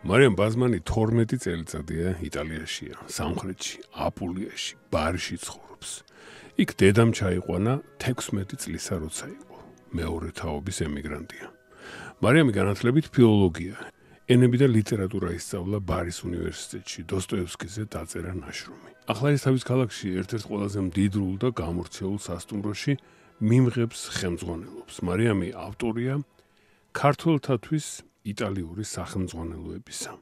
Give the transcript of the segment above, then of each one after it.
მარიამ ბაზმანი 12 წელიწადია იტალიაშია, სამხრეთში, აპულიაში, ბარში ცხოვრობს. იქ დედამ ჩაიყვანა 16 წლისა როცა იყო. მეორე თაობის ემიგრანტია. მარიამი განათლებით ფილოლოგია, ენები და ლიტერატურა ისწავლა ბარის უნივერსიტეტში, დოსტოევსკიზე დაწერა ნაშრომი. ახლა ის თავის ქალაქში ერთ-ერთ ყველაზე მდიდრულ და გამორჩეულ სასტუმროში მიმღებს ხელმძღვანელობს. მარიამი ავტორია ქართულთათვის იტალიური სახელმძღვანელოებისა.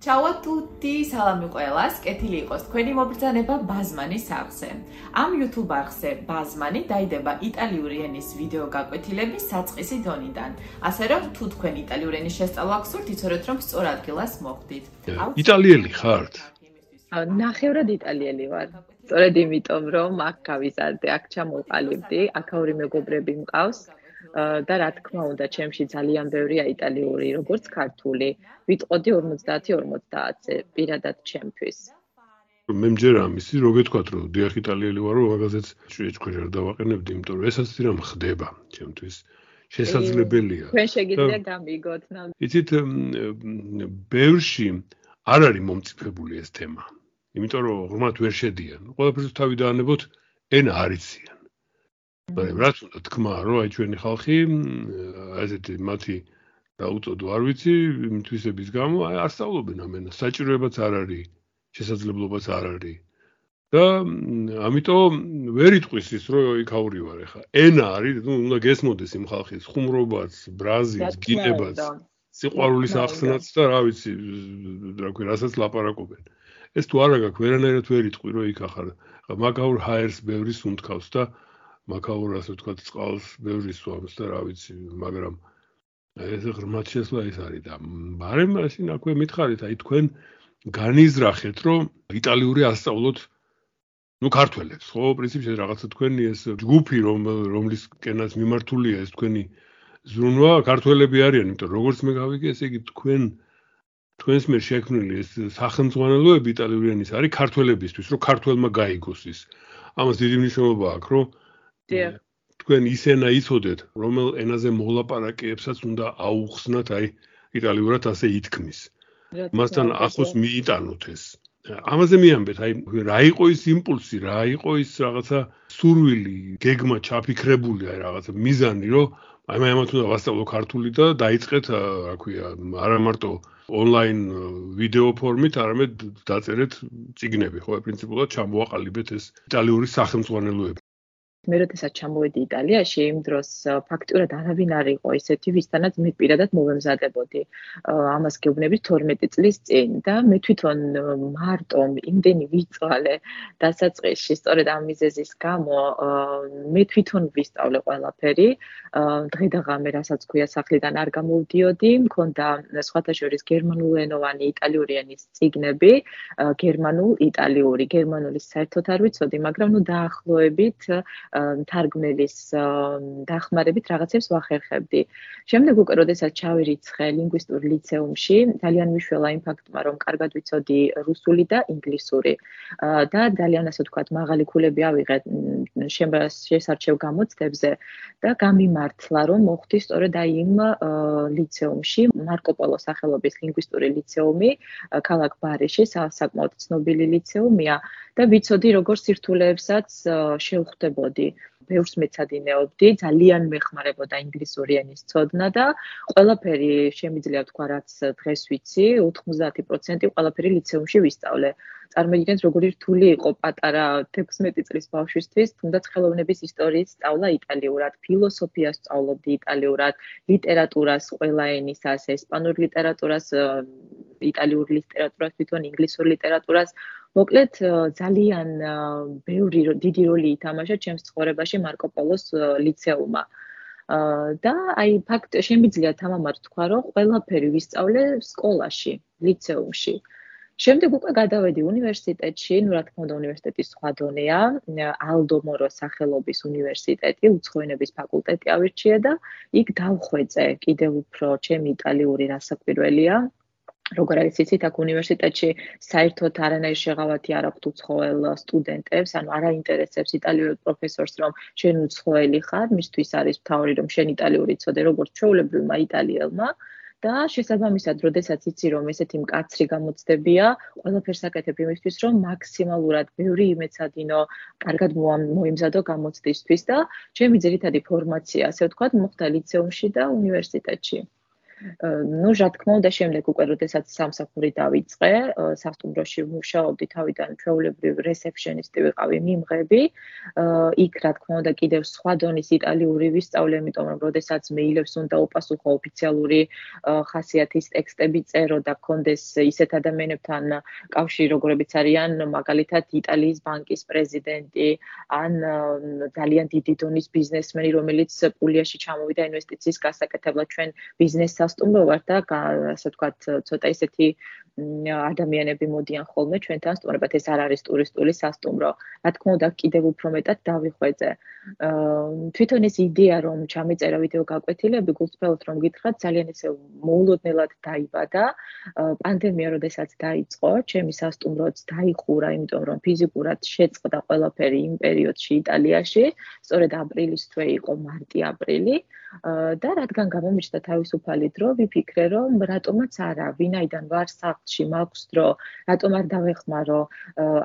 Ciao a tutti, salami ყველას. კეთილი იყოს თქვენი მობრძანება ბაზმანის არხზე. ამ YouTube არხზე ბაზმანი დაიდება იტალიური ენის ვიდეო გაკვეთილების საწყისი დონიდან. ასე რომ თუ თქვენ იტალიური ენის შესწავლა გსურთ, იცოდეთ რომ სწორ ადგილას მოხვდით. იტალიელი ხართ? ნახევრად იტალიელი ვარ. სწორედ იმიტომ რომ აქ გავიზარდე, აქ ჩამოყალიბდი, აქაური მეგობრები მყავს და რა თქმა უნდა, ჩემში ძალიან ბევრია იტალიური, როგორც ქართული. ვიტყოდი 50-50-ზე პირადად ჩემთვის. მე მჯერა ამისი, რო გეთქვათ, რომ დიახ იტალიელი ვარო, მაგაზეც შეჭქვეშ არ დავაყენებდი, იმიტომ რომ ესაც თირამ ხდება ჩემთვის. შესაძლებელია. თქვენ შეგიძლია გამიგოთ ნამ. იცით, ბევრში არ არის მომწიფებული ეს თემა. იმიტომ რომ ღრმად ვერ შედიან. ყველაფერს თავი დაანებოთ ენა არიციან. მაგრამ რაც უნდა თქმა, რომ აი ჩვენი ხალხი ასეთი მათი დაუწოდო არ ვიცი, თვისების გამო აი არ სწავლობენ ამენას. საჭიროებაც არ არის, შესაძლებლობაც არ არის. და ამიტომ ვერ იტყვის ის, რომ იქაური ვარ ახლა. ენა არის, ნუ უნდა გესმოდეს იმ ხალხის ხუმრობაც, ბრაზილს, გინებაც. სიყვარულის ახსნაც და რა ვიცი, რა ქვია, რასაც ლაპარაკობენ. ეს თუ არა გაქვს ვერანაირად ვერ იტყვი რომ იქ ახარ. მაგაურ ჰაერს ბევრი სუნთქავს და მაგაურ ასე ვთქვათ წყალს ბევრი სვამს და რა ვიცი მაგრამ ეს ღრმად შესლა ის არის და მაგრამ მაშინ აქვე მითხარით აი თქვენ განიზრახეთ რომ იტალიური ასწავლოთ ну ქართველებს ხო? პრინციპში რაღაცა თქვენი ეს ჯგუფი რომ რომლის კენას მიმართულია ეს თქვენი ზრუნვა ქართველები არიან იმიტომ როგორც მე გავიგე ესე იგი თქვენ თქვენს მიერ შექმნილი ეს სახელმძღვანელოები იტალიური ენის არის ქართველებისთვის, რომ ქართველმა გაიგოს ის. ამას დიდი მნიშვნელობა აქვს, რომ თქვენ ისენა იცოდეთ, რომელ ენაზე მოლაპარაკეებსაც უნდა აუხსნათ, აი იტალიურად ასე ითქმის. მასთან ახლოს მიიტანოთ ეს. ამაზე მიამბეთ, აი რა იყო ის იმპულსი, რა იყო ის რაღაცა სურვილი, გეგმა ჩაფიქრებული, აი რაღაცა მიზანი, რომ აი მე ამათ უნდა ვასწავლო ქართული და დაიწყეთ, რა ქვია, არა მარტო ონლაინ ვიდეო ფორმით, არამედ დაწერეთ ციგნები, ხო, პრინციპულად ჩამოაყალიბეთ ეს იტალიური სახელმძღვანელოები. მე როდესაც ჩამოვედი იტალიაში, იმ დროს ფაქტურად არავინ არ იყო ისეთი, ვისთანაც მე პირადად მოვემზადებოდი. ამას გეუბნები 12 წლის წინ და მე თვითონ მარტო იმდენი ვიწვალე დასაწყისში, სწორედ ამ მიზეზის გამო, მე თვითონ ვისწავლე ყველაფერი. დღე და ღამე რასაც ქვია სახლიდან არ გამოვდიოდი, მქონდა სხვათა შორის გერმანულენოვანი იტალიური ენის ციგნები, გერმანულ, იტალიური, გერმანულის საერთოდ არ ვიცოდი, მაგრამ ნუ დაახლოებით თარგმნელის დახმარებით რაღაცებს ვახერხებდი. შემდეგ უკვე როდესაც ჩავირიცხე ლინგვისტურ ლიცეუმში, ძალიან მიშველა იმ ფაქტმა, რომ კარგად ვიცოდი რუსული და ინგლისური. და ძალიან ასე ვთქვათ, მაღალი ქულები ავიღე შესარჩევ გამოცდებზე და გამიმართლა, რომ მოხდი სწორედ აი იმ ლიცეუმში, მარკო პოლო სახელობის ლინგვისტური ლიცეუმი, ქალაქ ბარეში, საკმაოდ ცნობილი ლიცეუმია. და ვიცოდი როგორ სირთულეებსაც შევხვდებოდი. ბევრს მეცადინეობდი, ძალიან მეხმარებოდა ინგლისური ენის ცოდნა და ყველაფერი შემიძლია თქვა, რაც დღეს ვიცი, 90% ყველაფერი ლიცეუმში ვისწავლე. წარმოგიდგენთ, როგორი რთული იყო პატარა 16 წლის ბავშვისთვის, თუნდაც ხელოვნების ისტორიის სწავლა იტალიურად, ფილოსოფიას სწავლობდი იტალიურად, ლიტერატურას, ყველა ენის ასე, ესპანურ ლიტერატურას, იტალიურ ლიტერატურას, თვითონ ინგლისურ ლიტერატურას. მოკლედ ძალიან ბევრი დიდი როლი ითამაშა ჩემს ცხოვრებაში მარკო პოლოს ლიცეუმმა. და აი ფაქტ შემიძლია თამამად თქვა, რომ ყველაფერი ვისწავლე სკოლაში, ლიცეუმში. შემდეგ უკვე გადავედი უნივერსიტეტში, ну, რა თქმა უნდა, უნივერსიტეტის სხვა დონეა, ალდო მოროს სახელობის უნივერსიტეტი, უცხოენების ფაკულტეტი ავირჩიე და იქ დავხვეწე კიდევ უფრო ჩემი იტალიური რასაკვირველია. როგორ არის იცით, აქ უნივერსიტეტში საერთოდ არანაირ შეღავათი არ აქვს უცხოელ სტუდენტებს, ანუ არ აინტერესებს იტალიურ პროფესორს, რომ შენ უცხოელი ხარ, მისთვის არის მთავარი, რომ შენ იტალიური იცოდე, როგორც ჩვეულებრივმა იტალიელმა. და შესაბამისად, როდესაც იცი რომ ესეთი მკაცრი გამოცდებია, ყველაფერს აკეთებ იმისთვის, რომ მაქსიმალურად ბევრი იმეცადინო, კარგად მოიმზადო გამოცდისთვის და ჩემი ძირითადი ფორმაცია, ასე ვთქვათ, მოხდა ლიცეუმში და უნივერსიტეტში. Ну, რა თქმა უნდა, შემდეგ უკვე როდესაც სამსახური დავიწყე, სასტუმროში ვმუშაობდი თავიდან ჩვეულებრივ რესეფშენისტი ვიყავი, მიმღები. იქ რა თქმა უნდა, კიდევ სხვა დონის იტალიური ვისწავლე, იმიტომ რომ როდესაც მეილებს უნდა უპასუხო ოფიციალური ხასიათის ტექსტები წერო და კონდეს ისეთ ადამიანებთან კავშირი, როგორებიც არიან მაგალითად იტალიის ბანკის პრეზიდენტი, ან ძალიან დიდი დონის ბიზნესმენი, რომელიც პულიაში ჩამოვიდა ინვესტიციის გასაკეთებლად ჩვენ ბიზნესს სასტუმრო ვარ და ასე ვთქვათ ცოტა ისეთი ადამიანები მოდიან ხოლმე ჩვენთან სტუმრებად ეს არ არის ტურისტული სასტუმრო. რა თქმა უნდა, კიდევ უფრო მეტად დავიხვეწე. თვითონ ეს იდეა რომ ჩამეწერა ვიდეო გაკვეთილები გულწრფელად რომ გითხრათ, ძალიან ისე მოულოდნელად დაიბადა. პანდემია როდესაც დაიწყო, ჩემი სასტუმროც დაიხურა, იმიტომ რომ ფიზიკურად შეწყდა ყველაფერი იმ პერიოდში იტალიაში, სწორედ აპრილის თვე იყო მარტი-აპრილი. და რადგან გამომიჩნდა თავისუფალი დრო, ვიფიქრე რომ რატომაც არა, ვინაიდან ვარ სახლ ფაქტში მაქვს დრო, რატომ არ დავეხმარო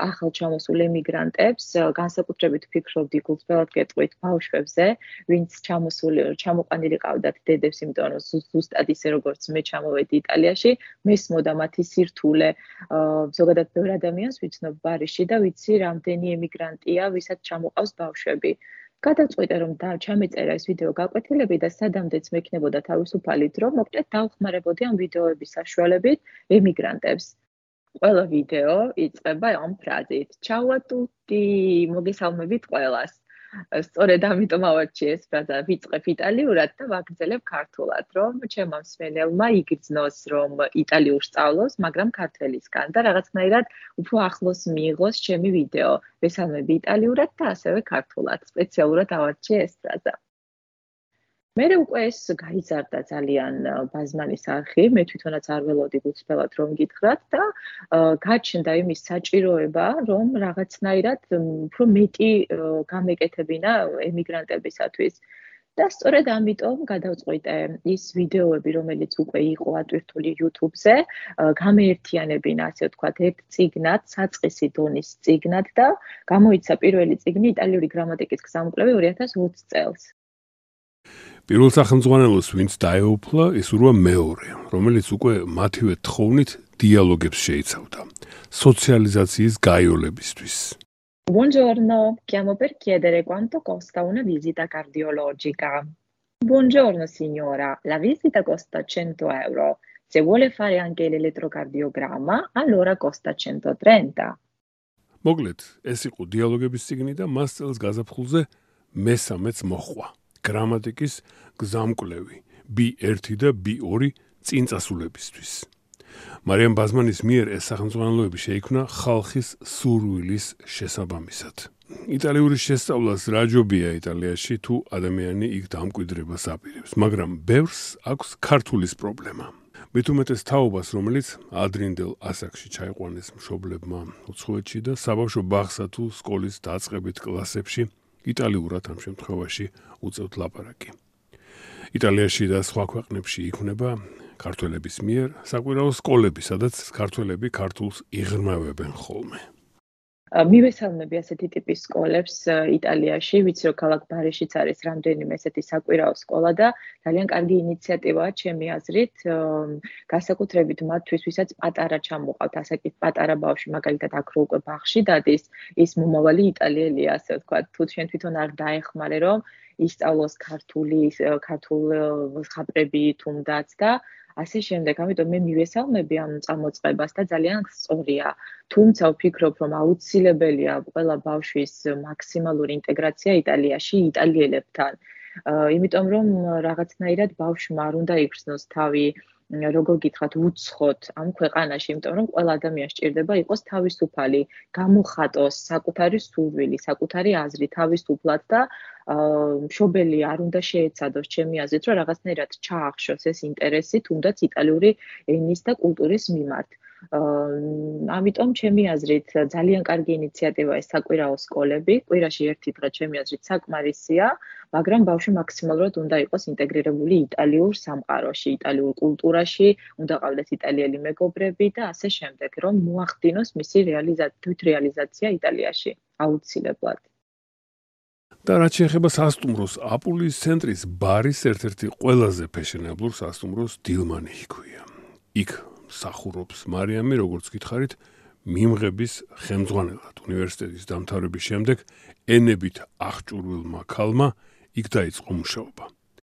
ახალ ჩამოსულ ემიგრანტებს, განსაკუთრებით ფიქრობდი გულწრფელად გეტყვით ბავშვებზე, ვინც ჩამოსული ჩამოყანილი ყავდათ დედებს, იმიტომ რომ ზუსტად ისე როგორც მე ჩამოვედი იტალიაში, მესმოდა მათი სირთულე, ზოგადად ბევრ ადამიანს ვიცნობ ბარიში და ვიცი რამდენი ემიგრანტია, ვისაც ჩამოყავს ბავშვები. გადაწყვიტე რომ და ჩამეწერა ეს ვიდეო გაკვეთილები და სადამდეც მექნებოდა თავისუფალი დრო, მოკლედ დავხმარებოდი ამ ვიდეოების საშუალებით ემიგრანტებს. ყველა ვიდეო იწყება ამ ფრაზით: "Ciao a tutti, მოგესალმებით ყველას." სწორედ ამიტომ ავარჩიე ეს ფრაზა ვიწყებ იტალიურად და ვაგრძელებ ქართულად, რომ ჩემო მსმენელმა იგრძნოს, რომ იტალიურ სწავლობს, მაგრამ ქართლისგან და რაღაცნაირად უფრო ახლოს მიიღოს ჩემი ვიდეო. ვესალმები იტალიურად და ასევე ქართულად. სპეციალურად ავარჩიე ეს ფრაზა. მე უკვე ეს გაიზარდა ძალიან ბაზმანის არხი, მე თვითონაც არ ველოდი გულწრფელად რომ გითხრათ და გაჩნდა იმის საჭიროება, რომ რაღაცნაირად უფრო მეტი გამეკეთებინა ემიგრანტებისათვის. და სწორედ ამიტომ გადავწყვიტე ის ვიდეოები, რომელიც უკვე იყო ატვირთული YouTube-ზე, გამეერთიანებინა, ასე ვთქვათ, ერთ ციგნად, საწყისი დონის ციგნად და გამოიცა პირველი ციგნი იტალიური გრამატიკის გზამკვლევი 2020 წელს. პირველ სახელმძღვანელოს ვინც დაეუფლა, ის ურვა მეორე, რომელიც უკვე მათივე თხოვნით დიალოგებს შეიცავდა სოციალიზაციის გაიოლებისთვის. Buongiorno, chiamo per chiedere quanto costa una visita cardiologica. Buongiorno signora, la visita costa 100 euro. Se vuole fare anche l'elettrocardiogramma, allora costa 130. მოკლედ, ეს იყო დიალოგების ციგნი და მას წელს გაზაფხულზე მესამეც მოხვა. გრამატიკის გზამკვლევი B1 და B2 წინწასულებისთვის. მარიამ ბაზმანის მიერ ეს სახელმწიფოები შეიქმნა ხალხის სურვილის შესაბამისად. იტალიური შესწავლას რაჯობია იტალიაში თუ ადამიანი იქ დამკვიდრებას აპირებს, მაგრამ ბევრს აქვს ქართულის პრობლემა. მithumetes თაობას, რომელიც ადრინდელ ასაკში ჩაიყვანეს მშობლებმა უცხოეთში და საბავშვო ბაღსა თუ სკოლის დაწყებით კლასებში იტალიურად ამ შემთხვევაში უწევთ ლაპარაკი. იტალიაში და სხვა ქვეყნებში იქნება ქართველების მიერ საკვირაო სკოლები, სადაც ქართველები ქართულს იღრმავებენ ხოლმე. მივესალმები ასეთი ტიპის სკოლებს იტალიაში, ვიცი რომ ქალაქ ბარეშიც არის რამდენიმე ესეთი საკვირაო სკოლა და ძალიან კარგი ინიციატივაა ჩემი აზრით, განსაკუთრებით მათთვის, ვისაც პატარა ჩამოყავთ, ასაკით პატარა ბავშვი, მაგალითად აქ რო უკვე ბაღში დადის, ის მომავალი იტალიელია, ასე ვთქვათ, თუ შენ თვითონ არ დაეხმარე რომ ისწავლოს ქართული, ქართულ ხატრები თუნდაც და ასე შემდეგ, ამიტომ მე მივესალმები ამ წამოწყებას და ძალიან სწორია. თუმცა ვფიქრობ, რომ აუცილებელია ყველა ბავშვის მაქსიმალური ინტეგრაცია იტალიაში იტალიელებთან. იმიტომ რომ რაღაცნაირად ბავშვმა არ უნდა იგრძნოს თავი როგორ გითხრათ, უცხოთ ამ ქვეყანაში, იმიტომ რომ ყველა ადამიანს ჭირდება იყოს თავისუფალი, გამოხატოს საკუთარი სურვილი, საკუთარი აზრი თავისუფლად და მშობელი არ უნდა შეეცადოს ჩემი აზრით, რომ რაღაცნაირად ჩაახშოს ეს ინტერესი თუნდაც იტალიური ენის და კულტურის მიმართ. ამიტომ ჩემი აზრით ძალიან კარგი ინიციატივაა ეს საკვირაო სკოლები. კვირაში ერთი დღე ჩემი აზრით საკმარისია, მაგრამ ბავშვი მაქსიმალურად უნდა იყოს ინტეგრირებული იტალიურ სამყაროში, იტალიურ კულტურაში, უნდა ყავდეს იტალიელი მეგობრები და ასე შემდეგ, რომ მოახდინოს მისი რეალიზაცია, თვითრეალიზაცია იტალიაში აუცილებლად. და რაც შეეხება სასტუმროს, აპულის ცენტრის ბარის ერთ-ერთი ყველაზე ფეშენებლურ სასტუმროს დილმანი ჰქვია. იქ სახურობს მარიამი, როგორც გითხარით, მიმღების ხელმძღვანელად უნივერსიტეტის დამთავრების შემდეგ ენებით აღჭურვილმა ქალმა იქ დაიწყო მუშაობა.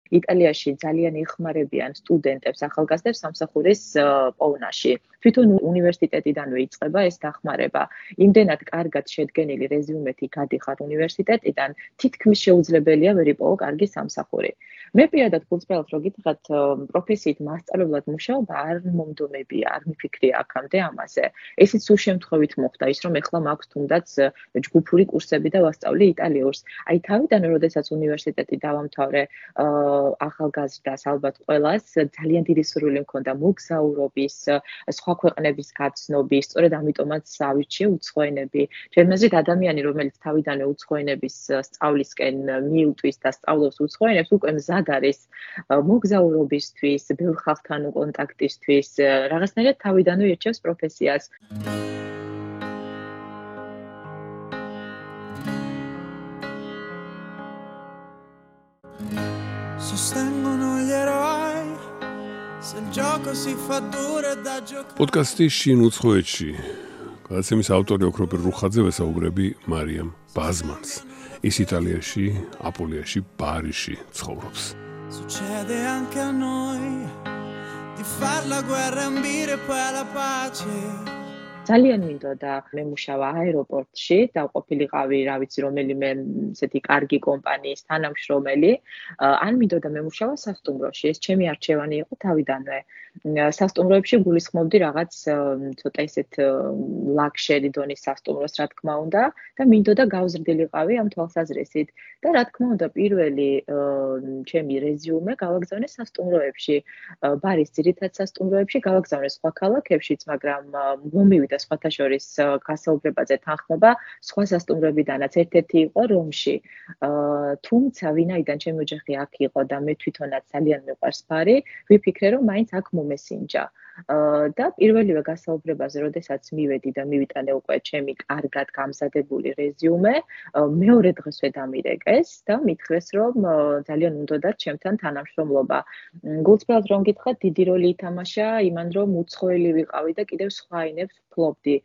იტალიაში ძალიან იხმარებიან სტუდენტებს ახალგაზრდებს სამსახურის პოვნაში. თვითონ უნივერსიტეტიდანვე იწყება ეს დახმარება. იმდენად კარგად შედგენილი რეზიუმეთი გადიხარ უნივერსიტეტიდან, თითქმის შეუძლებელია ვერ იპოვო კარგი სამსახური. მე პირადად გულწრფელად რო გითხრათ, პროფესიით მასწავლებლად მუშაობა არ მომდომებია, არ მიფიქრია აქამდე ამაზე. ესეც სულ შემთხვევით მოხდა ის, რომ ეხლა მაქვს თუნდაც ჯგუფური კურსები და ვასწავლი იტალიურს. აი თავიდან როდესაც უნივერსიტეტი დავამთავრე, ახალგაზრდას ალბათ ყოველას ძალიან დიდი სურვილი მქონდა მოგზაურობის, სხვა ქვეყნების გაცნობის, სწორედ ამიტომაც ავირჩიე უცხოენები. ჩემნაზრით ადამიანი, რომელიც თავიდანვე უცხოენების სწავლისკენ მიუტვის და სწავლობს უცხოენებს, უკვე მზად არის მოგზაურობისთვის, ბევრ ხალხთან კონტაქტისთვის, რაღაცნაირად თავიდანვე ერჩევს პროფესიას. sostengono პოდკასტი შინ უცხოეთში. გადაცემის ავტორი ოქროპირ რუხაძე ვესაუბრები მარიამ ბაზმანს. ის იტალიაში აპოლიაში პარიში ცხოვრობს. Succede anche a noi di far la guerra e ambire poi alla pace. ძალიან მინდოდა მემუშავა აეროპორტში და ყოფილიყავი რა ვიცი რომელიმე ესეთი კარგი კომპანიის თანამშრომელი. ან მინდოდა მემუშავა სასტუმროში. ეს ჩემი არჩევანი იყო თავიდანვე სასტუმროებში გულისხმობდი რაღაც ცოტა ისეთ ლაქშერი დონის სასტუმროს რა თქმა უნდა და მინდოდა გავზრდილიყავი ამ თვალსაზრისით. და რა თქმა უნდა პირველი ჩემი რეზიუმე გავაგზავნე სასტუმროებში. ბარის ძირითად სასტუმროებში გავაგზავნე სხვა ქალაქებშიც მაგრამ მომივიდა და სხვათა შორის გასაუბრებაზე თანხმობა სხვა სასტუმროებიდანაც ერთ-ერთი იყო რომში. თუმცა ვინაიდან ჩემი ოჯახი აქ იყო და მე თვითონაც ძალიან მეყვარს ფარი, ვიფიქრე რომ მაინც აქ მომესინჯა. და პირველივე გასაუბრებაზე, როდესაც მივედი და მივიტანე უკვე ჩემი კარგად გამზადებული რეზიუმე, მეორე დღესვე დამირეკეს და მითხრეს, რომ ძალიან უნდოდა ჩემთან თანამშრომლობა. გულწრფელად რომ გითხრათ, დიდი როლი ითამაშა იმან, რომ უცხოელი ვიყავი და კიდევ სხვა ენებს ფლობდი.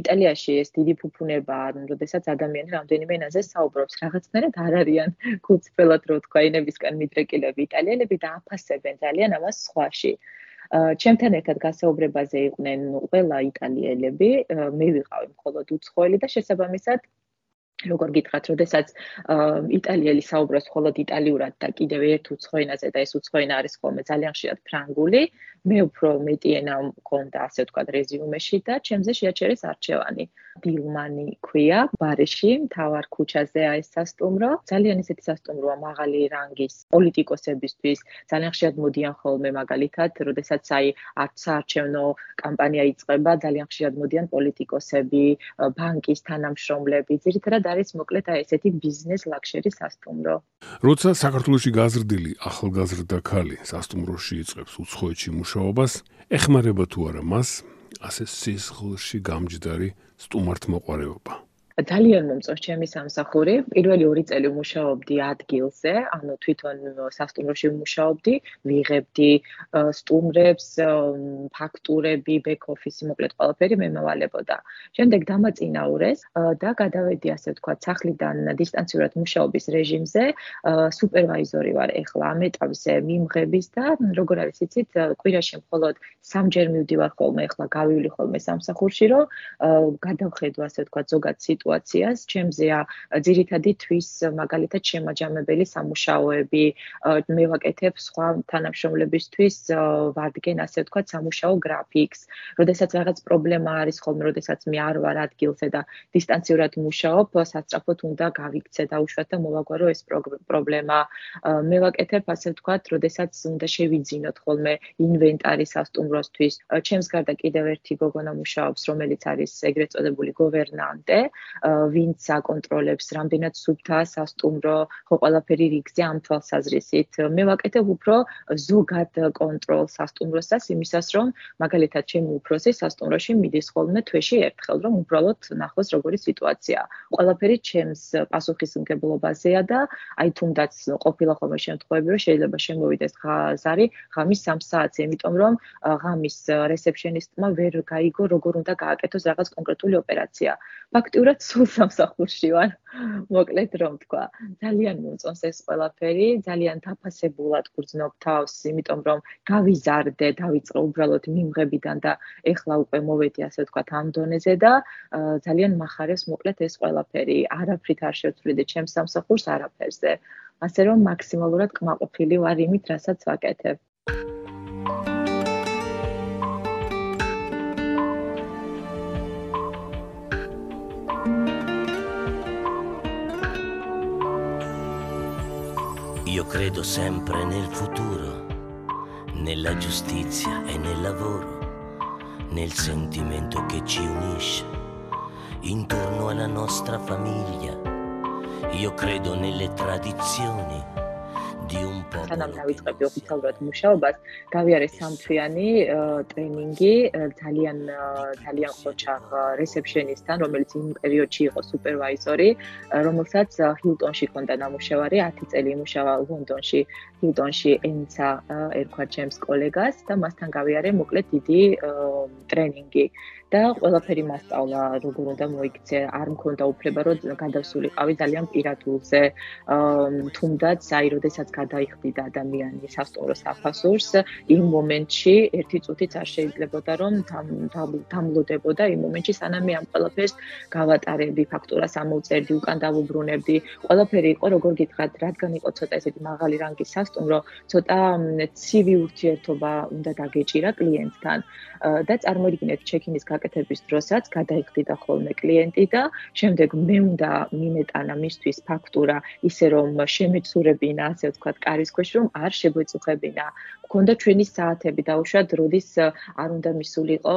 იტალიაში ეს დიდი ფუფუნება, როდესაც ადამიანი რამდენიმე ენაზე საუბრობს, რაღაცნაირად არ არიან გულწრფელად რო თქვა ენებისკენ მიდრეკილები იტალიელები და აფასებენ ძალიან ამას სხვაში. ჩემთან ერთად გასაუბრებაზე იყვნენ ყველა იტალიელები, მე ვიყავი მხოლოდ უცხოელი და შესაბამისად როგორ გითხრათ, როდესაც იტალიელი საუბრობს მხოლოდ იტალიურად და კიდევ ერთ უცხოენაზე და ეს უცხოენა არის ხოლმე ძალიან ხშირად ფრანგული, მე უფრო მეტი ენა მქონდა, ასე ვთქვათ, რეზიუმეში და ჩემზე შეაჩერეს არჩევანი. დილმანი ქვია, ბარეში, მთავარ ქუჩაზეა ეს სასტუმრო. ძალიან ისეთი სასტუმროა მაღალი რანგის პოლიტიკოსებისთვის. ძალიან ხშირად მოდიან ხოლმე მაგალითად, როდესაც აი საარჩევნო კამპანია იწყება, ძალიან ხშირად მოდიან პოლიტიკოსები, ბანკის თანამშრომლები. ძირითადად არის მოკლედ აი ესეთი ბიზნეს ლაქშერი სასტუმრო. როცა საქართველოსი გაზრდილი ახალგაზრდა ქალი სასტუმროში იწყებს უცხოეთში მუშაობას, ეხმარება თუ არა მას ასე სისხლში გამჯდარი სტუმართმოყვარეობა. ძალიან მომწონს ჩემი სამსახური. პირველი ორი წელი ვმუშაობდი ადგილზე, ანუ თვითონ სასტუმროში ვმუშაობდი, ვიღებდი სტუმრებს, ფაქტურები, ბექ ოფისი, მოკლედ ყველაფერი მე მევალებოდა. შემდეგ დამაწინაურეს და გადავედი ასე ვთქვათ სახლიდან დისტანციურად მუშაობის რეჟიმზე. სუპერვაიზორი ვარ ეხლა ამ ეტაპზე მიმღების და როგორ არის იცით, კვირაში მხოლოდ სამჯერ მივდივარ ხოლმე, ეხლა გავივლი ხოლმე სამსახურში, რომ გადავხედო ასე ვთქვათ ზოგად სიტუაციას სიტუაციას, ჩემზეა ძირითადი თვის მაგალითად შემაჯამებელი სამუშაოები, მე ვაკეთებ სხვა თანამშრომლებისთვის ვარდგენ ასე ვთქვათ სამუშაო გრაფიკს. როდესაც რაღაც პრობლემა არის ხოლმე, როდესაც მე არ ვარ ადგილზე და დისტანციურად მუშაობ, სასწრაფოდ უნდა გავიქცე და უშუალოდ და მოვაგვარო ეს პრობლემა. მე ვაკეთებ ასე ვთქვათ, როდესაც უნდა შევიძინოთ ხოლმე ინვენტარი სასტუმროსთვის. ჩემს გარდა კიდევ ერთი გოგონა მუშაობს, რომელიც არის ეგრეთ წოდებული გოვერნანტე, ვინც აკონტროლებს რამდენად სუფთაა სასტუმრო, ხო ყველაფერი რიგზე ამ თვალსაზრისით. მე ვაკეთებ უფრო ზოგად კონტროლს სასტუმროსას იმისას, რომ მაგალითად ჩემი უფროსი სასტუმროში მიდის ხოლმე თვეში ერთხელ, რომ უბრალოდ ნახოს როგორი სიტუაცია. ყველაფერი ჩემს პასუხისმგებლობაზეა და აი თუნდაც ყოფილა ხოლმე შემთხვევები, რომ შეიძლება შემოვიდეს ზარი ღამის 3 საათზე, იმიტომ რომ ღამის რეცეპშენისტმა ვერ გაიგო როგორ უნდა გააკეთოს რაღაც კონკრეტული ოპერაცია. ფაქტიურად სულ სამსახურში ვარ. მოკლედ რომ თქვა, ძალიან მომწონს ეს ყველაფერი, ძალიან დაფასებულად გრძნობ თავს, იმიტომ რომ გავიზარდე, დავიწყე უბრალოდ მიმღებიდან და ეხლა უკვე მოვედი ასე ვთქვა ამ დონეზე და ძალიან מחარებს მოკლედ ეს ყველაფერი. არაფრით არ შევცვლიდე ჩემს სამსახურს არაფერზე. ასე რომ მაქსიმალურად კმაყოფილი ვარ იმით, რასაც ვაკეთებ. Io credo sempre nel futuro, nella giustizia e nel lavoro, nel sentimento che ci unisce intorno alla nostra famiglia. Io credo nelle tradizioni სანამ დავიწყებდი ოფიციალურად მუშაობას, გავიარე სამთვიანი ტრენინგი ძალიან ძალიან ხოჩაღ რეცეპშენისტთან, რომელიც იმ პერიოდში იყო სუპერვაიზორი, რომელსაც ჰილტონში ჰქონდა ნამუშევარი, 10 წელი იმუშავა ლონდონში, ჰილტონში ენცა ერქვა ჩემს კოლეგას და მასთან გავიარე მოკლედ დიდი ტრენინგი. და ყველაფერი მასწავლა როგორ უნდა მოიქცე არ მქონდა უფლება რომ გადავსულიყავი ძალიან პირადულზე თუნდაც აი როდესაც გადაიხდი და ადამიანი სასტუმრო საფასურს იმ მომენტში ერთი წუთიც არ შეიძლებოდა რომ დამლოდებოდა იმ მომენტში სანამ მე ამ ყველაფერს გავატარებდი ფაქტურას ამოვწერდი უკან დავუბრუნებდი. ყველაფერი იყო როგორ გითხრათ რადგან იყო ცოტა ესეთი მაღალი რანგის სასტუმრო ცოტა ცივი ურთიერთობა უნდა დაგეჭირა კლიენტთან. და წარმოიდგინეთ ჩეკინის გაკეთების დროსაც გადაიხდიდა ხოლმე კლიენტი და შემდეგ მე უნდა მიმეტანა მისთვის ფაქტურა ისე რომ შემეცურებინა ასე ვთქვათ კარის ქვეშ რომ არ შეგვეწუხებინა გქონდა ჩვენი საათები და უშუალოდ როდის არ უნდა მისულიყო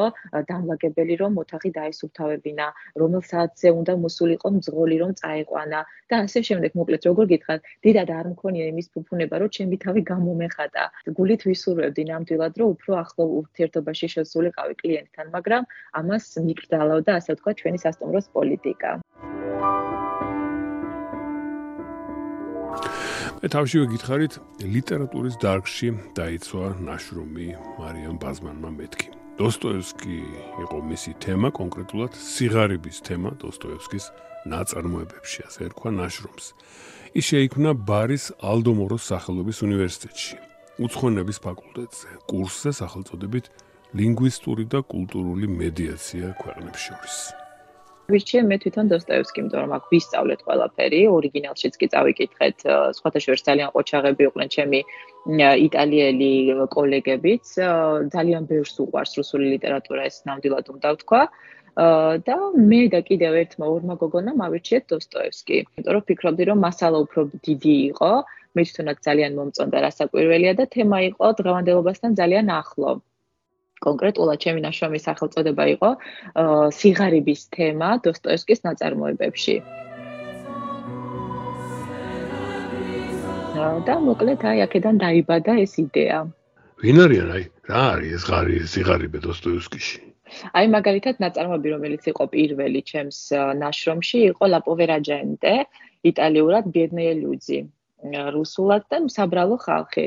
დამლაგებელი რომ ოთახი დაესუფთავებინა რომელ საათზე უნდა მოსულიყო მძღოლი რომ წაეყვანა. და ასე შემდეგ მოკლედ როგორ გითხარ დიდად არ მქონია იმის ფუფუნება რომ ჩემი თავი გამომეხატა. გულით ვისურვებდი ნამდვილად რომ უფრო ახლო ურთიერთობაში შესულიყავი კლიენტთან მაგრამ ამას მიკრძალავდა ასე ვთქვათ ჩვენი სასტუმროს პოლიტიკა თავშივე გითხარით ლიტერატურის დარგში დაიცვა ნაშრომი მარიამ ბაზმანმა მეთქი. დოსტოევსკი იყო მისი თემა კონკრეტულად სიღარიბის თემა დოსტოევსკის ნაწარმოებებში ასე ერქვა ნაშრომს. ის შეიქმნა ბარის ალდომოროს სახელობის უნივერსიტეტში უცხოენების ფაკულტეტზე კურსზე სახელწოდებით ლინგვისტური და კულტურული მედიაცია ქვეყნებს შორის ვიჩი მე თვითონ დოსტოევსკი, იმიტომ რომ აქ ვისწავლეთ ყველაფერი, ორიგინალშიც კი წავიკითხეთ, სხვათა შორის ძალიან ყოჩაღები იყვნენ ჩემი იტალიელი კოლეგებიც, ძალიან ბევრს უყვარს რუსული ლიტერატურა, ეს ნამდვილად უნდა ვთქვა. და მე და კიდევ ერთმა ორმა გოგონამ ავირჩიეთ დოსტოევსკი, იმიტომ რომ ფიქრობდი რომ მასალა უფრო დიდი იყო, მე თვითონაც ძალიან მომწონდა რასაკვირველია და თემა იყო დღევანდელობასთან ძალიან ახლო. კონკრეტულად ჩემი ნაშრომის სახელწოდება იყო სიღარიბის თემა დოსტოევსკის ნაწარმოებებში. და მოკლედ აი აქედან დაიბადა ეს იდეა. ვინ არიან აი რა არის ეს ღარი სიღარიბე დოსტოევსკიში? აი მაგალითად ნაწარმოები რომელიც იყო პირველი ჩემს ნაშრომში იყო ლაპოვერაჯენტე იტალიურად ბედნიე ლუძი რუსულად და საბრალო ხალხი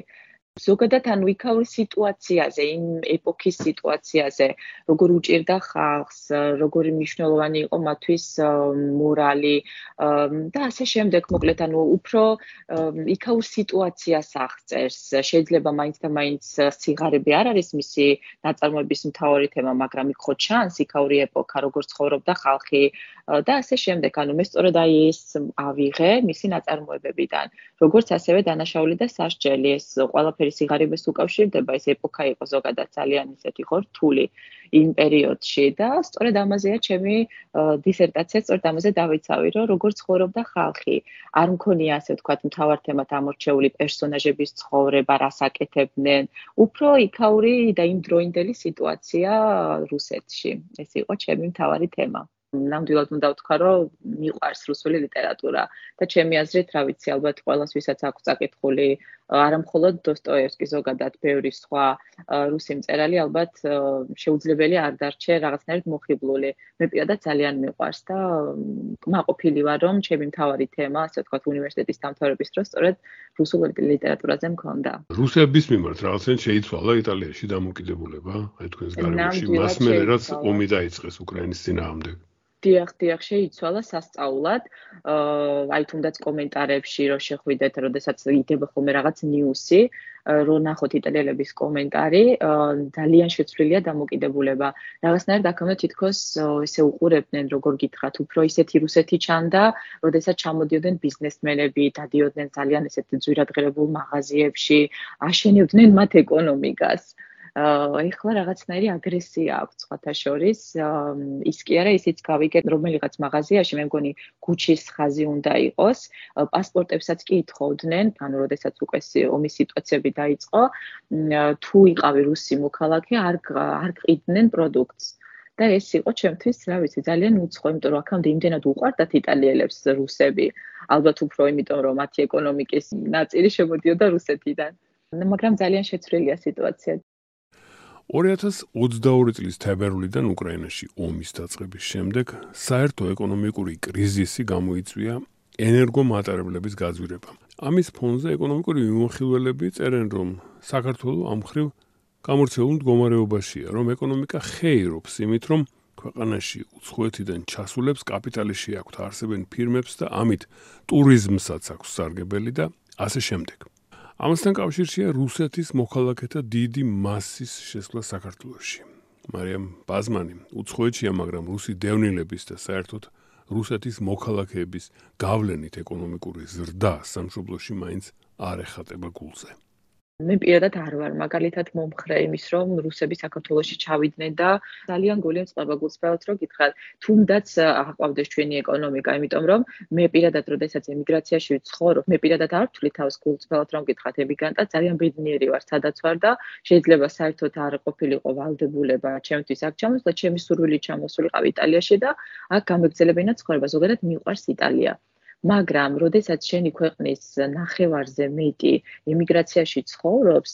ზოგადად ანუ იქაური სიტუაციაზე, იმ ეპოქის სიტუაციაზე, როგორ უჭირდა ხალხს, როგორი მნიშვნელოვანი იყო მათთვის მორალი და ასე შემდეგ, მოკლედ ანუ უფრო იქაურ სიტუაციას აღწერს. შეიძლება მაინც და მაინც სიგარები არ არის მისი ნაწარმოების მთავარი თემა, მაგრამ იქ ხო ჩანს იქაური ეპოქა, როგორ ცხოვრობდა ხალხი და ასე შემდეგ. ანუ მე სწორედ აი ეს ავიღე მისი ნაწარმოებებიდან, როგორც ასევე დანაშაული და სასჯელი ეს ყველაფერი ყველაფერი სიგარებას უკავშირდება, ეს ეპოქა იყო ზოგადად ძალიან ისეთი ხო რთული იმ პერიოდში და სწორედ ამაზეა ჩემი დისერტაცია, სწორედ ამაზე დავიცავი, რომ როგორ ცხოვრობდა ხალხი. არ მქონია ასე ვთქვათ მთავარ თემად ამორჩეული პერსონაჟების ცხოვრება, რას აკეთებდნენ, უფრო იქაური და იმ დროინდელი სიტუაცია რუსეთში. ეს იყო ჩემი მთავარი თემა. ნამდვილად უნდა ვთქვა, რომ მიყვარს რუსული ლიტერატურა და ჩემი აზრით, რა ვიცი, ალბათ ყოველას ვისაც აქვს წაკითხული, არა მხოლოდ დოსტოევსკი, ზოგადად ბევრი სხვა რუსი მწერალი, ალბათ შეუძლებელი არ დარჩე რაღაცნაირად მოხიბლული. მე პირადად ძალიან მიყვარს და მაყოფილი ვარ, რომ ჩემი მთავარი თემა, ასე ვთქვათ, უნივერსიტეტის დამთავრების დროს სწორედ რუსულ ლიტერატურაზე მქონდა. რუსების მიმართ რაღაცენ შეიცვალა იტალიაში დამოკიდებულება, აი თქვენს გარემოში, მას მე რაც ომი დაიწყეს უკრაინის ძინაამდე. დიახ, დიახ, შეიცვალა სასწაულად. აა აი თუნდაც კომენტარებში რო შეხვიდეთ, როდესაც იდება ხოლმე რაღაც ნიუსი, რო ნახოთ იტალიელების კომენტარი, ძალიან შეცვლილია დამოკიდებულება. რაღაცნაირად აქამდე თითქოს ესე უყურებდნენ, როგორ გითხრათ, უფრო ისეთი რუსეთი ჩანდა, როდესაც ჩამოდიოდნენ ბიზნესმენები, დადიოდნენ ძალიან ესეთ ძვირადღირებულ მაღაზიებში, აშენებდნენ მათ ეკონომიკას. ეხლა რაღაცნაირი აგრესია აქვს სხვათა შორის. ის კი არა, ისიც გავიგეთ, რომელიღაც მაღაზიაში, მე მგონი გუჩის ხაზი უნდა იყოს, პასპორტებსაც კი ითხოვდნენ, ანუ როდესაც უკვე ომის სიტუაციები დაიწყო, თუ იყავი რუსი მოქალაქე, არ არ ყიდნენ პროდუქტს. და ეს იყო ჩემთვის, რა ვიცი, ძალიან უცხო, იმიტომ რომ აქამდე იმდენად უყვარდათ იტალიელებს რუსები, ალბათ უფრო იმიტომ რომ მათი ეკონომიკის ნაწილი შემოდიოდა რუსეთიდან. მაგრამ ძალიან შეცვლილია სიტუაცია. 2022 წლის თებერვლიდან უკრაინაში ომის დაწყების შემდეგ საერთო ეკონომიკური კრიზისი გამოიწვია ენერგომატარებლების გაძვირებამ. ამის ფონზე ეკონომიკური მიმოხილველები წერენ, რომ საქართველოს ამ ხრივ გამორჩეულ მდგომარეობაშია, რომ ეკონომიკა ხეირობს იმით, რომ ქვეყანაში უცხოეთიდან ჩასულებს კაპიტალი შეაქვთ არსებენ ფირმებს და ამით ტურიზმსაც აქვს სარგებელი და ასე შემდეგ. ამასთან კავშირშია რუსეთის მოქალაქეთა დიდი მასის შესვლა საქართველოში. მარიამ ბაზმანი უცხოეთშია, მაგრამ რუსი დევნილების და საერთოდ რუსეთის მოქალაქეების გავლენით ეკონომიკური ზრდა სამშობლოში მაინც არ ეხატება გულზე. მე პირადად არ ვარ მაგალითად მომხრე იმის რომ რუსები საქართველოში ჩავიდნენ და ძალიან გული მწყება გულწრფელად რომ გითხრათ თუნდაც აყვავდეს ჩვენი ეკონომიკა იმიტომ რომ მე პირადად როდესაც ემიგრაციაში ვცხოვრობ მე პირადად არ ვთვლი თავს გულწრფელად რომ გითხრათ ემიგრანტად ძალიან ბედნიერი ვარ სადაც ვარ და შეიძლება საერთოდ არ ყოფილიყო ვალდებულება ჩემთვის აქ ჩამოსვლა ჩემი სურვილი ჩამოსულიყავ იტალიაში და აქ გამეგზელებინა ცხოვრება ზოგადად მიყვარს იტალია მაგრამ როდესაც შენი ქვეყნის ნახევარზე მეტი ემიგრაციაში ცხოვრობს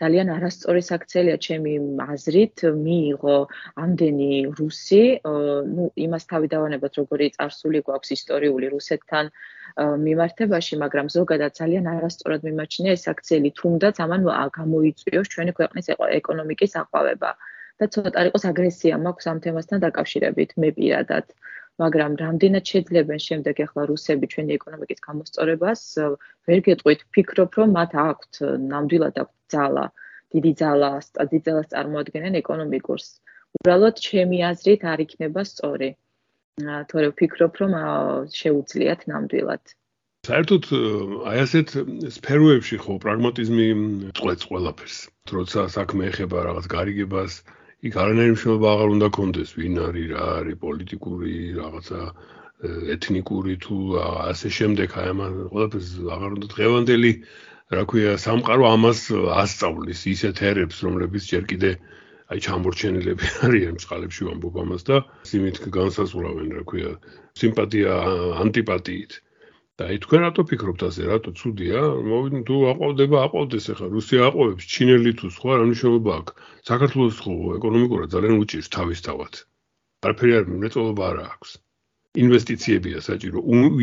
ძალიან არასწორი საქცელია ჩემი აზრით მიიღო ამდენი რუსი ну იმას თავი დავანებოთ როგორი წარსული გვაქვს ისტორიული რუსეთთან მიმართებაში მაგრამ ზოგადად ძალიან არასწორად მიმაჩნია ეს აქცელი თუნდაც ამან გამოიწვიოს ჩვენი ქვეყნის ეკონომიკის აყვავება. და ცოტა იყოს აგრესია მაქვს ამ თემასთან დაკავშირებით მე პირადად მაგრამ რამდენად შეძლებენ შემდეგ ახლა რუსები ჩვენი ეკონომიკის გამოსწორებას? ვერ გეტყვით ფიქრობ რომ მათ აქვთ ნამდვილად აქვთ ძალა დიდი ძალა დიდი ძალას წარმოადგენენ ეკონომიკურს. უბრალოდ ჩემი აზრით არ იქნება სწორი. თორე ვფიქრობ რომ შეუძლიათ ნამდვილად. საერთოდ აი ასეთ სფეროებში ხო პრაგმატიზმი წყვეტს ყველაფერს. როცა საქმე ეხება რაღაც გარიგებას იქ არანაირი მნიშვნელობა აღარ უნდა კონდეს ვინ არის რა არის პოლიტიკური რაღაცა ეთნიკური თუ ასე შემდეგ აი ამ ყველაფერს აღარ უნდა დღევანდელი რა ქვია სამყარო ამას ასწავლის ისეთ ერებს რომლებიც ჯერ კიდე აი ჩამორჩენილები არიან წყალებში ვამბობ ამას და სიმით განსაზღვრავენ რა ქვია სიმპათია ანტიპათიით და აი თქვენ რატო ფიქრობთ ასე, რატო ცუდია? მოვიდნენ თუ აყვავდება, აყვავდეს ახლა რუსია აყვავებს, ჩინელი თუ სხვა რა მნიშვნელობა აქვს? საქართველოს ხო ეკონომიკურად ძალიან უჭირს თავისთავად. არაფერი არ მრეწველობა არ აქვს. ინვესტიციებია საჭირო,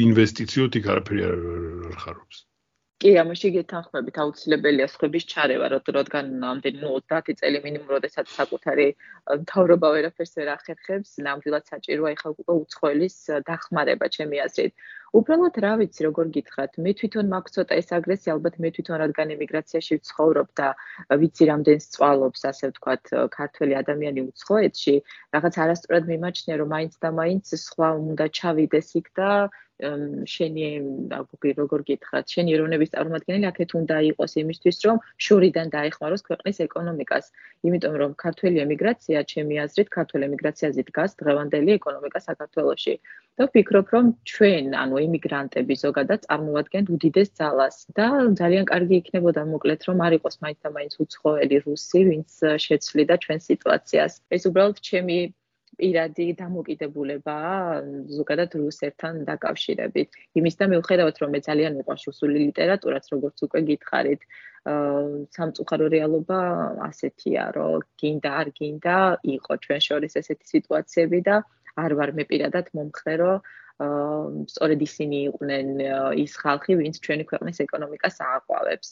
ინვესტიციოთ იქ არაფერი არ ხარობს. კი, ამაში გეთანხმებით აუცილებელია სხვების ჩარევა, რადგან ამდენი ნუ 30 წელი მინიმუმ როდესაც საკუთარი მთავრობა ვერაფერს ვერ ახერხებს, ნამდვილად საჭიროა ეხლა უკვე უცხოელის დახმარება, ჩემი აზრით. უბრალოდ რა ვიცი, როგორ გითხრათ, მე თვითონ მაქვს ცოტა ეს აგრესია, ალბათ მე თვითონ რადგან ემიგრაციაში ვცხოვრობ და ვიცი რამდენს წვალობს, ასე ვთქვათ, ქართველი ადამიანი უცხოეთში, რაღაც არასწორად მიმაჩნია, რომ მაინც და მაინც სხვა უნდა ჩავიდეს იქ და შენი აგვი როგორ გითხრათ, შენი ეროვნების წარმომადგენელი აქეთ უნდა იყოს იმისთვის, რომ შორიდან დაეხმაროს ქვეყნის ეკონომიკას. იმიტომ რომ ქართული ემიგრაცია, ჩემი აზრით, ქართული ემიგრაციაზე დგას დღევანდელი ეკონომიკა საქართველოში. და ვფიქრობ, რომ ჩვენ, ანუ ემიგრანტები ზოგადად წარმოადგენთ უდიდეს ძალას და ძალიან კარგი იქნებოდა მოკლედ, რომ არ იყოს მაინც და მაინც უცხოელი რუსი, ვინც შეცვლიდა ჩვენ სიტუაციას. ეს უბრალოდ ჩემი პირადი დამოკიდებულებაა ზოგადად რუსერთან დაკავშირებით. იმის და მიუხედავად რომ მე ძალიან მიყვარს რუსული ლიტერატურაც როგორც უკვე გითხარით, სამწუხარო რეალობა ასეთია, რომ გინდა არ გინდა იყო ჩვენ შორის ესეთი სიტუაციები და არ ვარ მე პირადად მომხრე, რომ სწორედ ისინი იყვნენ ის ხალხი, ვინც ჩვენი ქვეყნის ეკონომიკას ააყვავებს.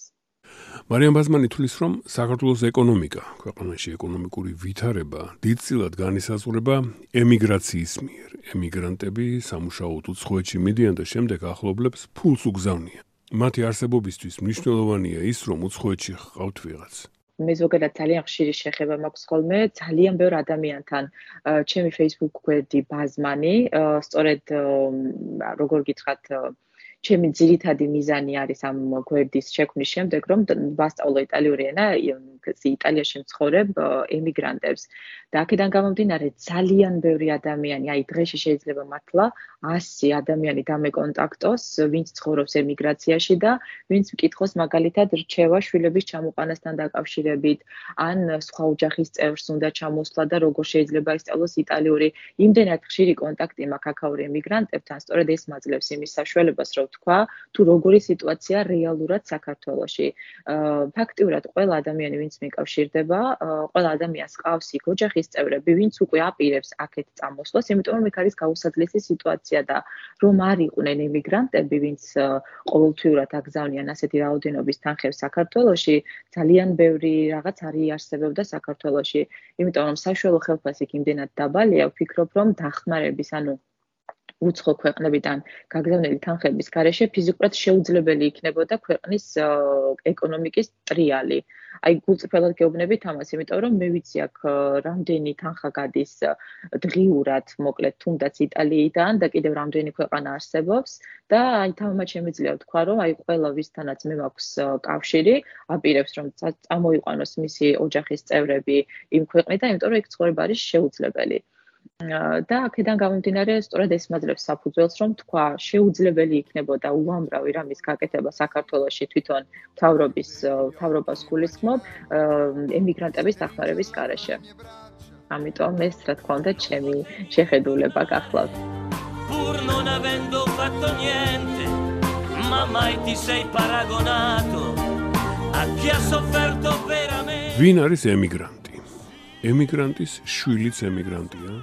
მარიამ ბაზმანი თulis რომ საქართველოს ეკონომიკა, ქვეყანაში ეკონომიკური ვითარება დიდწილად განისაზღვრება ემიგრაციის მიერ. ემიგრანტები სამუშაოდ უცხოეთში მიდიან და შემდეგ ახლობლებს ფულს უგზავნიან. მათი არსებობისთვის მნიშვნელოვანია ის, რომ უცხოეთში ხავთ ვიღაც. მე ზოგადად ძალიან ხშირი შეხება მაქვს ხოლმე ძალიან ბევრ ადამიანთან ჩემი Facebook გვერდი ბაზმანი სწორედ როგორ გითხრათ ჩემი ძირითადი მიზანი არის ამ გვერდის შექმნის შემდეგ, რომ ვასწავლო იტალიური ენა იტალიაში მცხოვრებ ემიგრანტებს. და აქედან გამომდინარე, ძალიან ბევრი ადამიანი, აი დღეში შეიძლება მართლა 100 ადამიანი დამეკონტაქტოს, ვინც ცხოვრობს ემიგრაციაში და ვინც მკითხოს მაგალითად რჩევა შვილების ჩამოყანასთან დაკავშირებით, ან სხვა ოჯახის წევრს უნდა ჩამოსვლა და როგორ შეიძლება ისწავლოს იტალიური. იმდენად ხშირი კონტაქტი მაქვს აქაური ემიგრანტებთან, სწორედ ეს მაძლევს იმის საშუალებას, რომ თქვა, თუ როგორი სიტუაცია რეალურად საქართველოში. ფაქტიურად ყველა ადამიანი, ვინც მიკავშირდება, ყველა ადამიანს ყავს იქ ოჯახის წევრები, ვინც უკვე აპირებს აქეთ წამოსვლას, იმიტომ რომ იქ არის გაუსაძლესი სიტუაცია და რომ არ იყვნენ ემიგრანტები, ვინც ყოველთვიურად აგზავნიან ასეთი რაოდენობის თანხებს საქართველოში, ძალიან ბევრი რაღაც არის არსებობდა საქართველოში. იმიტომ რომ საშუალო ხელფასი იმდენად დაბალია, ვფიქრობ რომ დახმარების, ანუ უცხო ქვეყნებიდან გაგზავნილი თანხების გარეშე ფიზიკურად შეუძლებელი იქნებოდა ქვეყნის ეკონომიკის ტრიალი. აი გულწრფელად გეუბნებით ამას, იმიტომ რომ მე ვიცი აქ რამდენი თანხა გადის დღიურად, მოკლედ თუნდაც იტალიიდან და კიდევ რამდენი ქვეყანა არსებობს და აი თამამად შემიძლია ვთქვა, რომ აი ყველა ვისთანაც მე მაქვს კავშირი, აპირებს რომ წამოიყვანოს მისი ოჯახის წევრები იმ ქვეყნიდან, იმიტომ რომ იქ ცხოვრება არის შეუძლებელი. და აქედან გამომდინარე, სწორედ ეს მაძლევს საფუძველს, რომ თქვა, შეუძლებელი იქნებოდა უამრავი რამის გაკეთება საქართველოსში თვითონ თავრობის თავრობას გულისხმობ ემიგრანტების დახმარების გარეშე. ამიტომ ეს რა თქმა უნდა ჩემი შეხედულება გახლავთ. pur non avendo fatto niente ma mai ti sei paragonato a chi ha sofferto veramente ვინ არის ემიგრანტი ემიგრანტის შვილიც ემიგრანტია.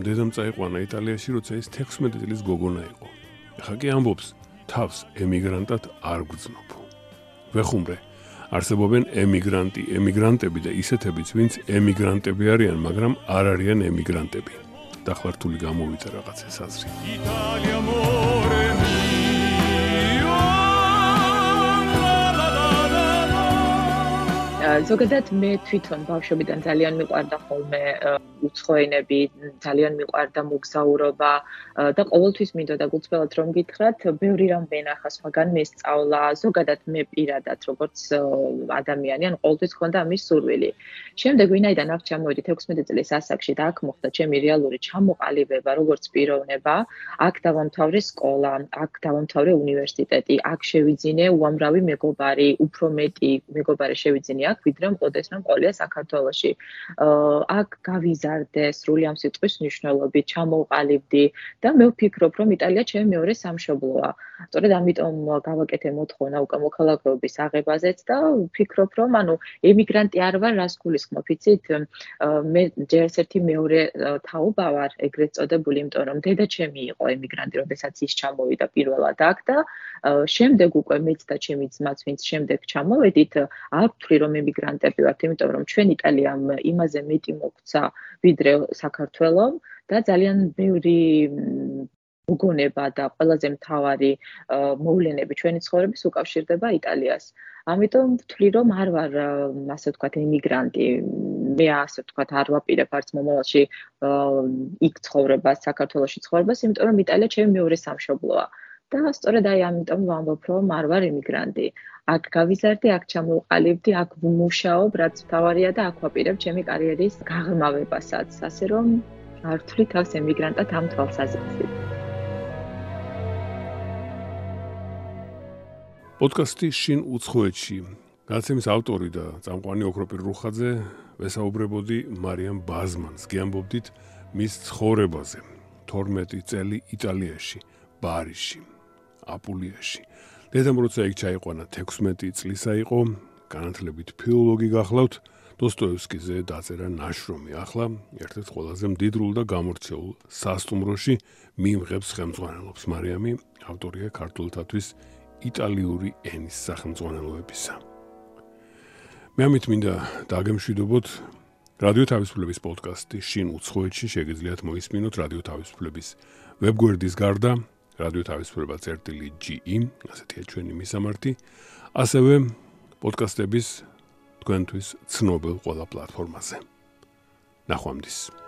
დედამ წაიყვანა იტალიაში, როცა ის 16 წლის გოგონა იყო. ახლა კი ამბობს, თავს ემიგრანტად არ გძნობ. ვეხუმრე, არსებობენ ემიგრანტი, ემიგრანტები და ისეთებიც, ვინც ემიგრანტები არიან, მაგრამ არ არიან ემიგრანტები. დახლართული გამოვიდა რაღაც ეს აზრი. იტალია მო ზოგადად მე თვითონ ბავშვობიდან ძალიან მიყვარდა ხოლმე უცხოენები, ძალიან მიყვარდა მოგზაურობა და ყოველთვის მინდოდა გულწრფელად რომ გითხრათ, ბევრი რამ ვენახა სხვაგან მესწავლა, ზოგადად მე პირადად როგორც ადამიანი, ან ყოველთვის ხონდა ამის სურვილი. შემდეგ ვინაიდან აქ ჩამოვედი 16 წლის ასაკში და აქ მოხდა ჩემი რეალური ჩამოყალიბება როგორც პიროვნება, აქ დავამთავრე სკოლა, აქ დავამთავრე უნივერსიტეტი, აქ შევიძინე უამრავი მეგობარი, უფრო მეტი მეგობარი შევიძინე აქ ვიდრე მყოდეს რომ ყოლია საქართველოში. აქ გავიზარდე სრული ამ სიტყვის მნიშვნელობით, ჩამოვყალიბდი და მე ვფიქრობ რომ იტალია ჩემი მეორე სამშობლოა. სწორედ ამიტომ გავაკეთე მოთხოვნა უკვე მოქალაქეობის აღებაზეც და ვფიქრობ რომ ანუ ემიგრანტი არ ვარ რას გულისხმობ, იცით? მე ჯერ ერთი მეორე თაობა ვარ ეგრეთ წოდებული, იმიტომ რომ დედა ჩემი იყო ემიგრანტი, როდესაც ის ჩამოვიდა პირველად აქ და შემდეგ უკვე მეც და ჩემი ძმაც ვინც შემდეგ ჩამოვედით, არ ვთვლი რომ ემიგრანტები ვართ, იმიტომ რომ ჩვენ იტალიამ იმაზე მეტი მოგცა ვიდრე საქართველოს და ძალიან ბევრი უგონება და ყველაზე მთავარი მოვლენები ჩვენი ცხოვრების უკავშირდება იტალიას. ამიტომ ვთვლი რომ არ ვარ ასე ვთქვათ ემიგრანტი. მე ასე ვთქვათ არ ვაპირებ არც მომავალში იქ ცხოვრებას, საქართველოში ცხოვრებას, იმიტომ რომ იტალია ჩემი მეორე სამშობლოა. და სწორედ აი ამიტომ ვამბობ რომ არ ვარ ემიგრანტი. აქ გავიზარდი, აქ ჩამოვყალიბდი, აქ ვმუშაობ, რაც თავარია და აქ ვაპირებ ჩემი კარიერის გაღრმავებასაც, ასე რომ არ ვთვლი თავს ემიგრანტად ამ თვალსაზრისით. პოდკასტი შინ უცხოეთში. გაცემის ავტორი და წამყვანი ოქროპირ რუხაძე ვესაუბრებოდი მარიამ ბაზმანს, გიამბობდით მის ცხოვრებაზე. 12 წელი იტალიაში, ბარიში. აპულიაში. დედამ როცა იქ ჩაიყვანა 16 წლისა იყო, განათლებით ფილოლოგი გახლავთ, დოსტოევსკიზე დაწერა ნაშრომი. ახლა ერთ-ერთ ყველაზე მდიდრულ და გამორჩეულ სასტუმროში მიმღებს ხელმძღვანელობს მარიამი, ავტორია ქართულთათვის იტალიური ენის სახელმძღვანელოებისა. მე ამით მინდა დაგემშვიდობოთ რადიო თავისუფლების პოდკასტი შინ უცხოეთში შეგიძლიათ მოისმინოთ რადიო თავისუფლების ვებგვერდის გარდა რადიო თავისუფლება წერტილი GE, ასეთია ჩვენი მისამართი. ასევე პოდკასტების თქვენთვის ცნობილ ყველა პლატფორმაზე. ნახვამდის.